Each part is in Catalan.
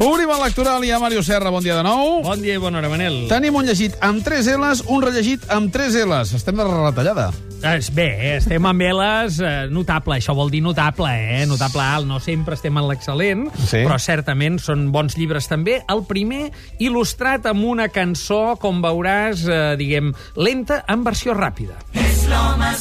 Obrim el lectoral i a Mario Serra, bon dia de nou. Bon dia i bona hora, Manel. Tenim un llegit amb 3 L's, un rellegit amb 3 L's. Estem de retallada. Es, bé, eh, estem amb L's eh, notable, això vol dir notable, eh? Notable alt, no sempre estem en l'excel·lent, Sí. però certament són bons llibres també. El primer, il·lustrat amb una cançó, com veuràs, eh, diguem, lenta en versió ràpida. L'home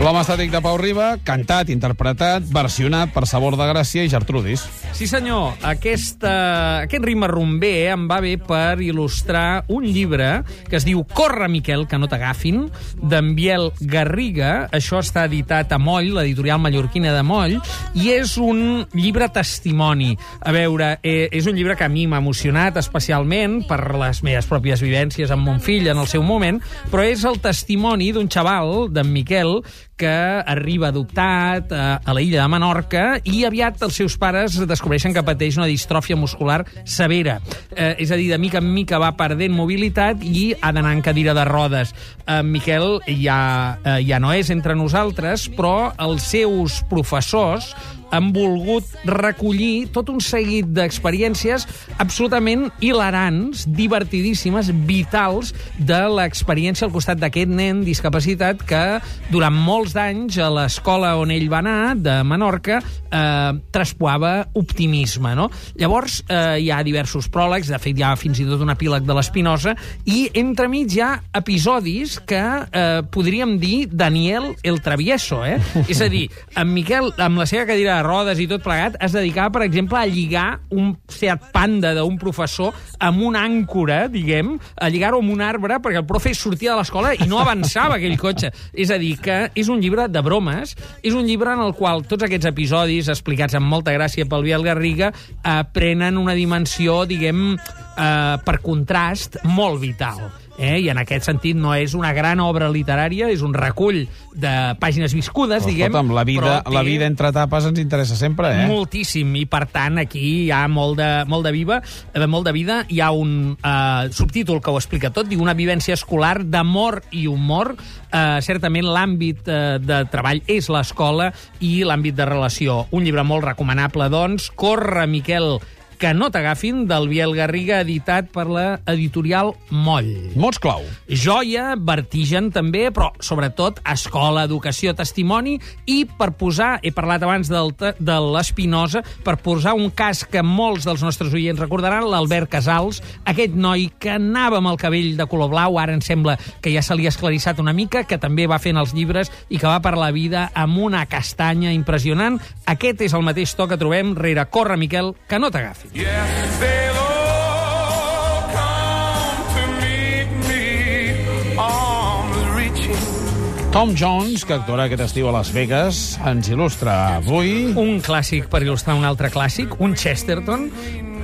estàtic de Pau Riba, cantat, interpretat, versionat per Sabor de Gràcia i Gertrudis. Sí, senyor. Aquesta, aquest ritme rumber em va bé per il·lustrar un llibre que es diu Corre, Miquel, que no t'agafin, d'en Biel Garriga. Això està editat a Moll, l'editorial mallorquina de Moll, i és un llibre testimoni. A veure, eh, és un llibre que a mi m'ha emocionat especialment per les meves pròpies vivències amb mon fill en el seu moment, però és el testimoni d'un xaval, d'en Miquel, que arriba adoptat a, a la illa de Menorca i aviat els seus pares descobreixen que pateix una distròfia muscular severa. Eh, és a dir, de mica en mica va perdent mobilitat i ha d'anar en cadira de rodes. En Miquel ja, eh, ja no és entre nosaltres, però els seus professors han volgut recollir tot un seguit d'experiències absolutament hilarants, divertidíssimes, vitals de l'experiència al costat d'aquest nen discapacitat que durant molts d'anys a l'escola on ell va anar, de Menorca, eh, traspoava optimisme. No? Llavors, eh, hi ha diversos pròlegs, de fet hi ha fins i tot un epíleg de l'Espinosa, i entremig hi ha episodis que eh, podríem dir Daniel el Travieso, eh? És a dir, en Miquel, amb la seva cadira de rodes i tot plegat, es dedicava, per exemple, a lligar un Seat Panda d'un professor amb una àncora, diguem, a lligar-ho amb un arbre perquè el profe sortia de l'escola i no avançava aquell cotxe. És a dir, que és un llibre de bromes, és un llibre en el qual tots aquests episodis, explicats amb molta gràcia pel Biel Garriga, eh, prenen una dimensió, diguem, eh, per contrast, molt vital. Eh? I en aquest sentit no és una gran obra literària, és un recull de pàgines viscudes, Però, diguem. escolta'm, la vida, però té la vida entre tapes ens interessa sempre, eh? Moltíssim, i per tant aquí hi ha molt de, molt de, viva, eh, molt de vida. Hi ha un eh, subtítol que ho explica tot, diu una vivència escolar d'amor i humor. Eh, certament l'àmbit eh, de treball és l'escola i l'àmbit de relació. Un llibre molt recomanable, doncs. Corre, Miquel, que no t'agafin, del Biel Garriga, editat per la editorial Moll. Mots clau. Joia, vertigen també, però sobretot escola, educació, testimoni i per posar, he parlat abans del, de l'Espinosa, per posar un cas que molts dels nostres oients recordaran, l'Albert Casals, aquest noi que anava amb el cabell de color blau, ara em sembla que ja se li ha esclarissat una mica, que també va fent els llibres i que va per la vida amb una castanya impressionant. Aquest és el mateix to que trobem rere Corre, Miquel, que no t'agafi. They'll all come to meet me, arms reaching. Tom Jones, que actuarà aquest estiu a Las Vegas, ens il·lustra avui... un clàssic per il·lustrar un altre clàssic, un Chesterton,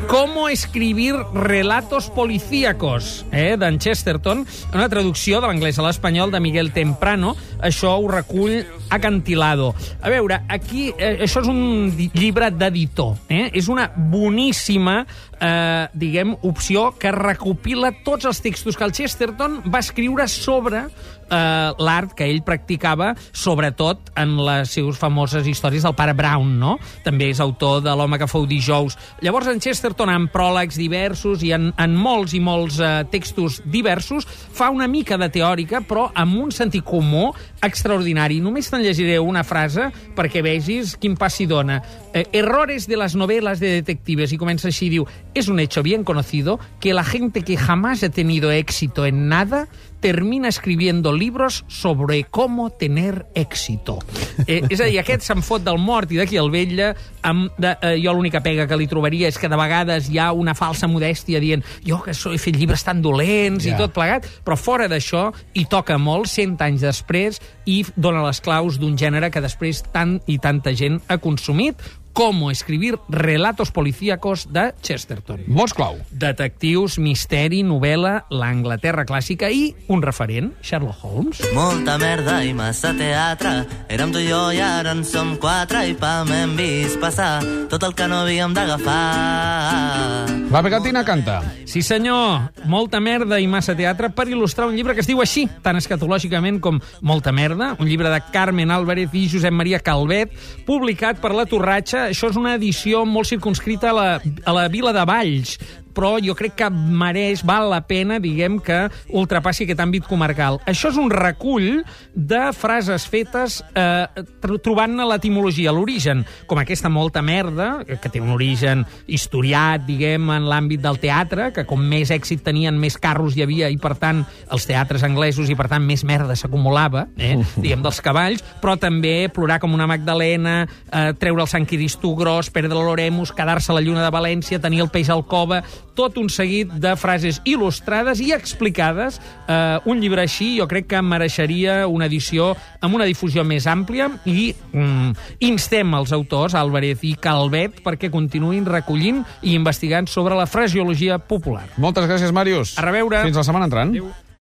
Cómo escribir relatos policíacos, eh, d'en Chesterton, una traducció de l'anglès a l'espanyol de Miguel Temprano. Això ho recull Acantilado. A veure, aquí, eh, això és un llibre d'editor. Eh? És una boníssima, eh, diguem, opció que recopila tots els textos que el Chesterton va escriure sobre eh, l'art que ell practicava, sobretot en les seves famoses històries del pare Brown, no? També és autor de L'home que fou dijous. Llavors, en Chesterton, en pròlegs diversos i en, en molts i molts eh, textos diversos, fa una mica de teòrica, però amb un sentit comú extraordinari. Només te'n llegiré una frase perquè vegis quin pas s'hi dona. Eh, errores de las novelas de detectives, i comença així, diu, es un hecho bien conocido que la gente que jamás ha tenido éxito en nada termina escribiendo libros sobre cómo tener éxito. Eh, és a dir, aquest se'n fot del mort i d'aquí el vetlla. Amb de, eh, jo l'única pega que li trobaria és que de vegades hi ha una falsa modèstia dient jo que he fet llibres tan dolents Ja. i tot plegat, però fora d'això hi toca molt, cent anys després, i dona les claus d'un gènere que després tant i tanta gent ha consumit Cómo escribir relatos policíacos de Chesterton. Mots clau. Detectius, misteri, novel·la, l'Anglaterra clàssica i un referent, Sherlock Holmes. Molta merda i massa teatre. Érem tu i jo i ara en som quatre i pam, hem vist passar tot el que no havíem d'agafar. La pegatina canta. Sí, senyor, molta merda i massa teatre per il·lustrar un llibre que es diu així, tan escatològicament com Molta merda, un llibre de Carmen Álvarez i Josep Maria Calvet, publicat per La Torratxa. Això és una edició molt circunscrita a la, a la vila de Valls, però jo crec que mereix, val la pena, diguem, que ultrapassi aquest àmbit comarcal. Això és un recull de frases fetes eh, tr- trobant-ne l'etimologia, l'origen, com aquesta molta merda, que té un origen historiat, diguem, en l'àmbit del teatre, que com més èxit tenien, més carros hi havia, i per tant, els teatres anglesos, i per tant, més merda s'acumulava, eh, diguem, dels cavalls, però també plorar com una Magdalena, eh, treure el Sant Cristo gros, perdre l'Oremus, quedar-se a la lluna de València, tenir el peix al cova, tot un seguit de frases il·lustrades i explicades. Eh, un llibre així jo crec que mereixeria una edició amb una difusió més àmplia i mm, instem els autors, Álvarez i Calvet, perquè continuïn recollint i investigant sobre la fraseologia popular. Moltes gràcies, Màrius. A reveure. Fins la setmana entrant. Adéu.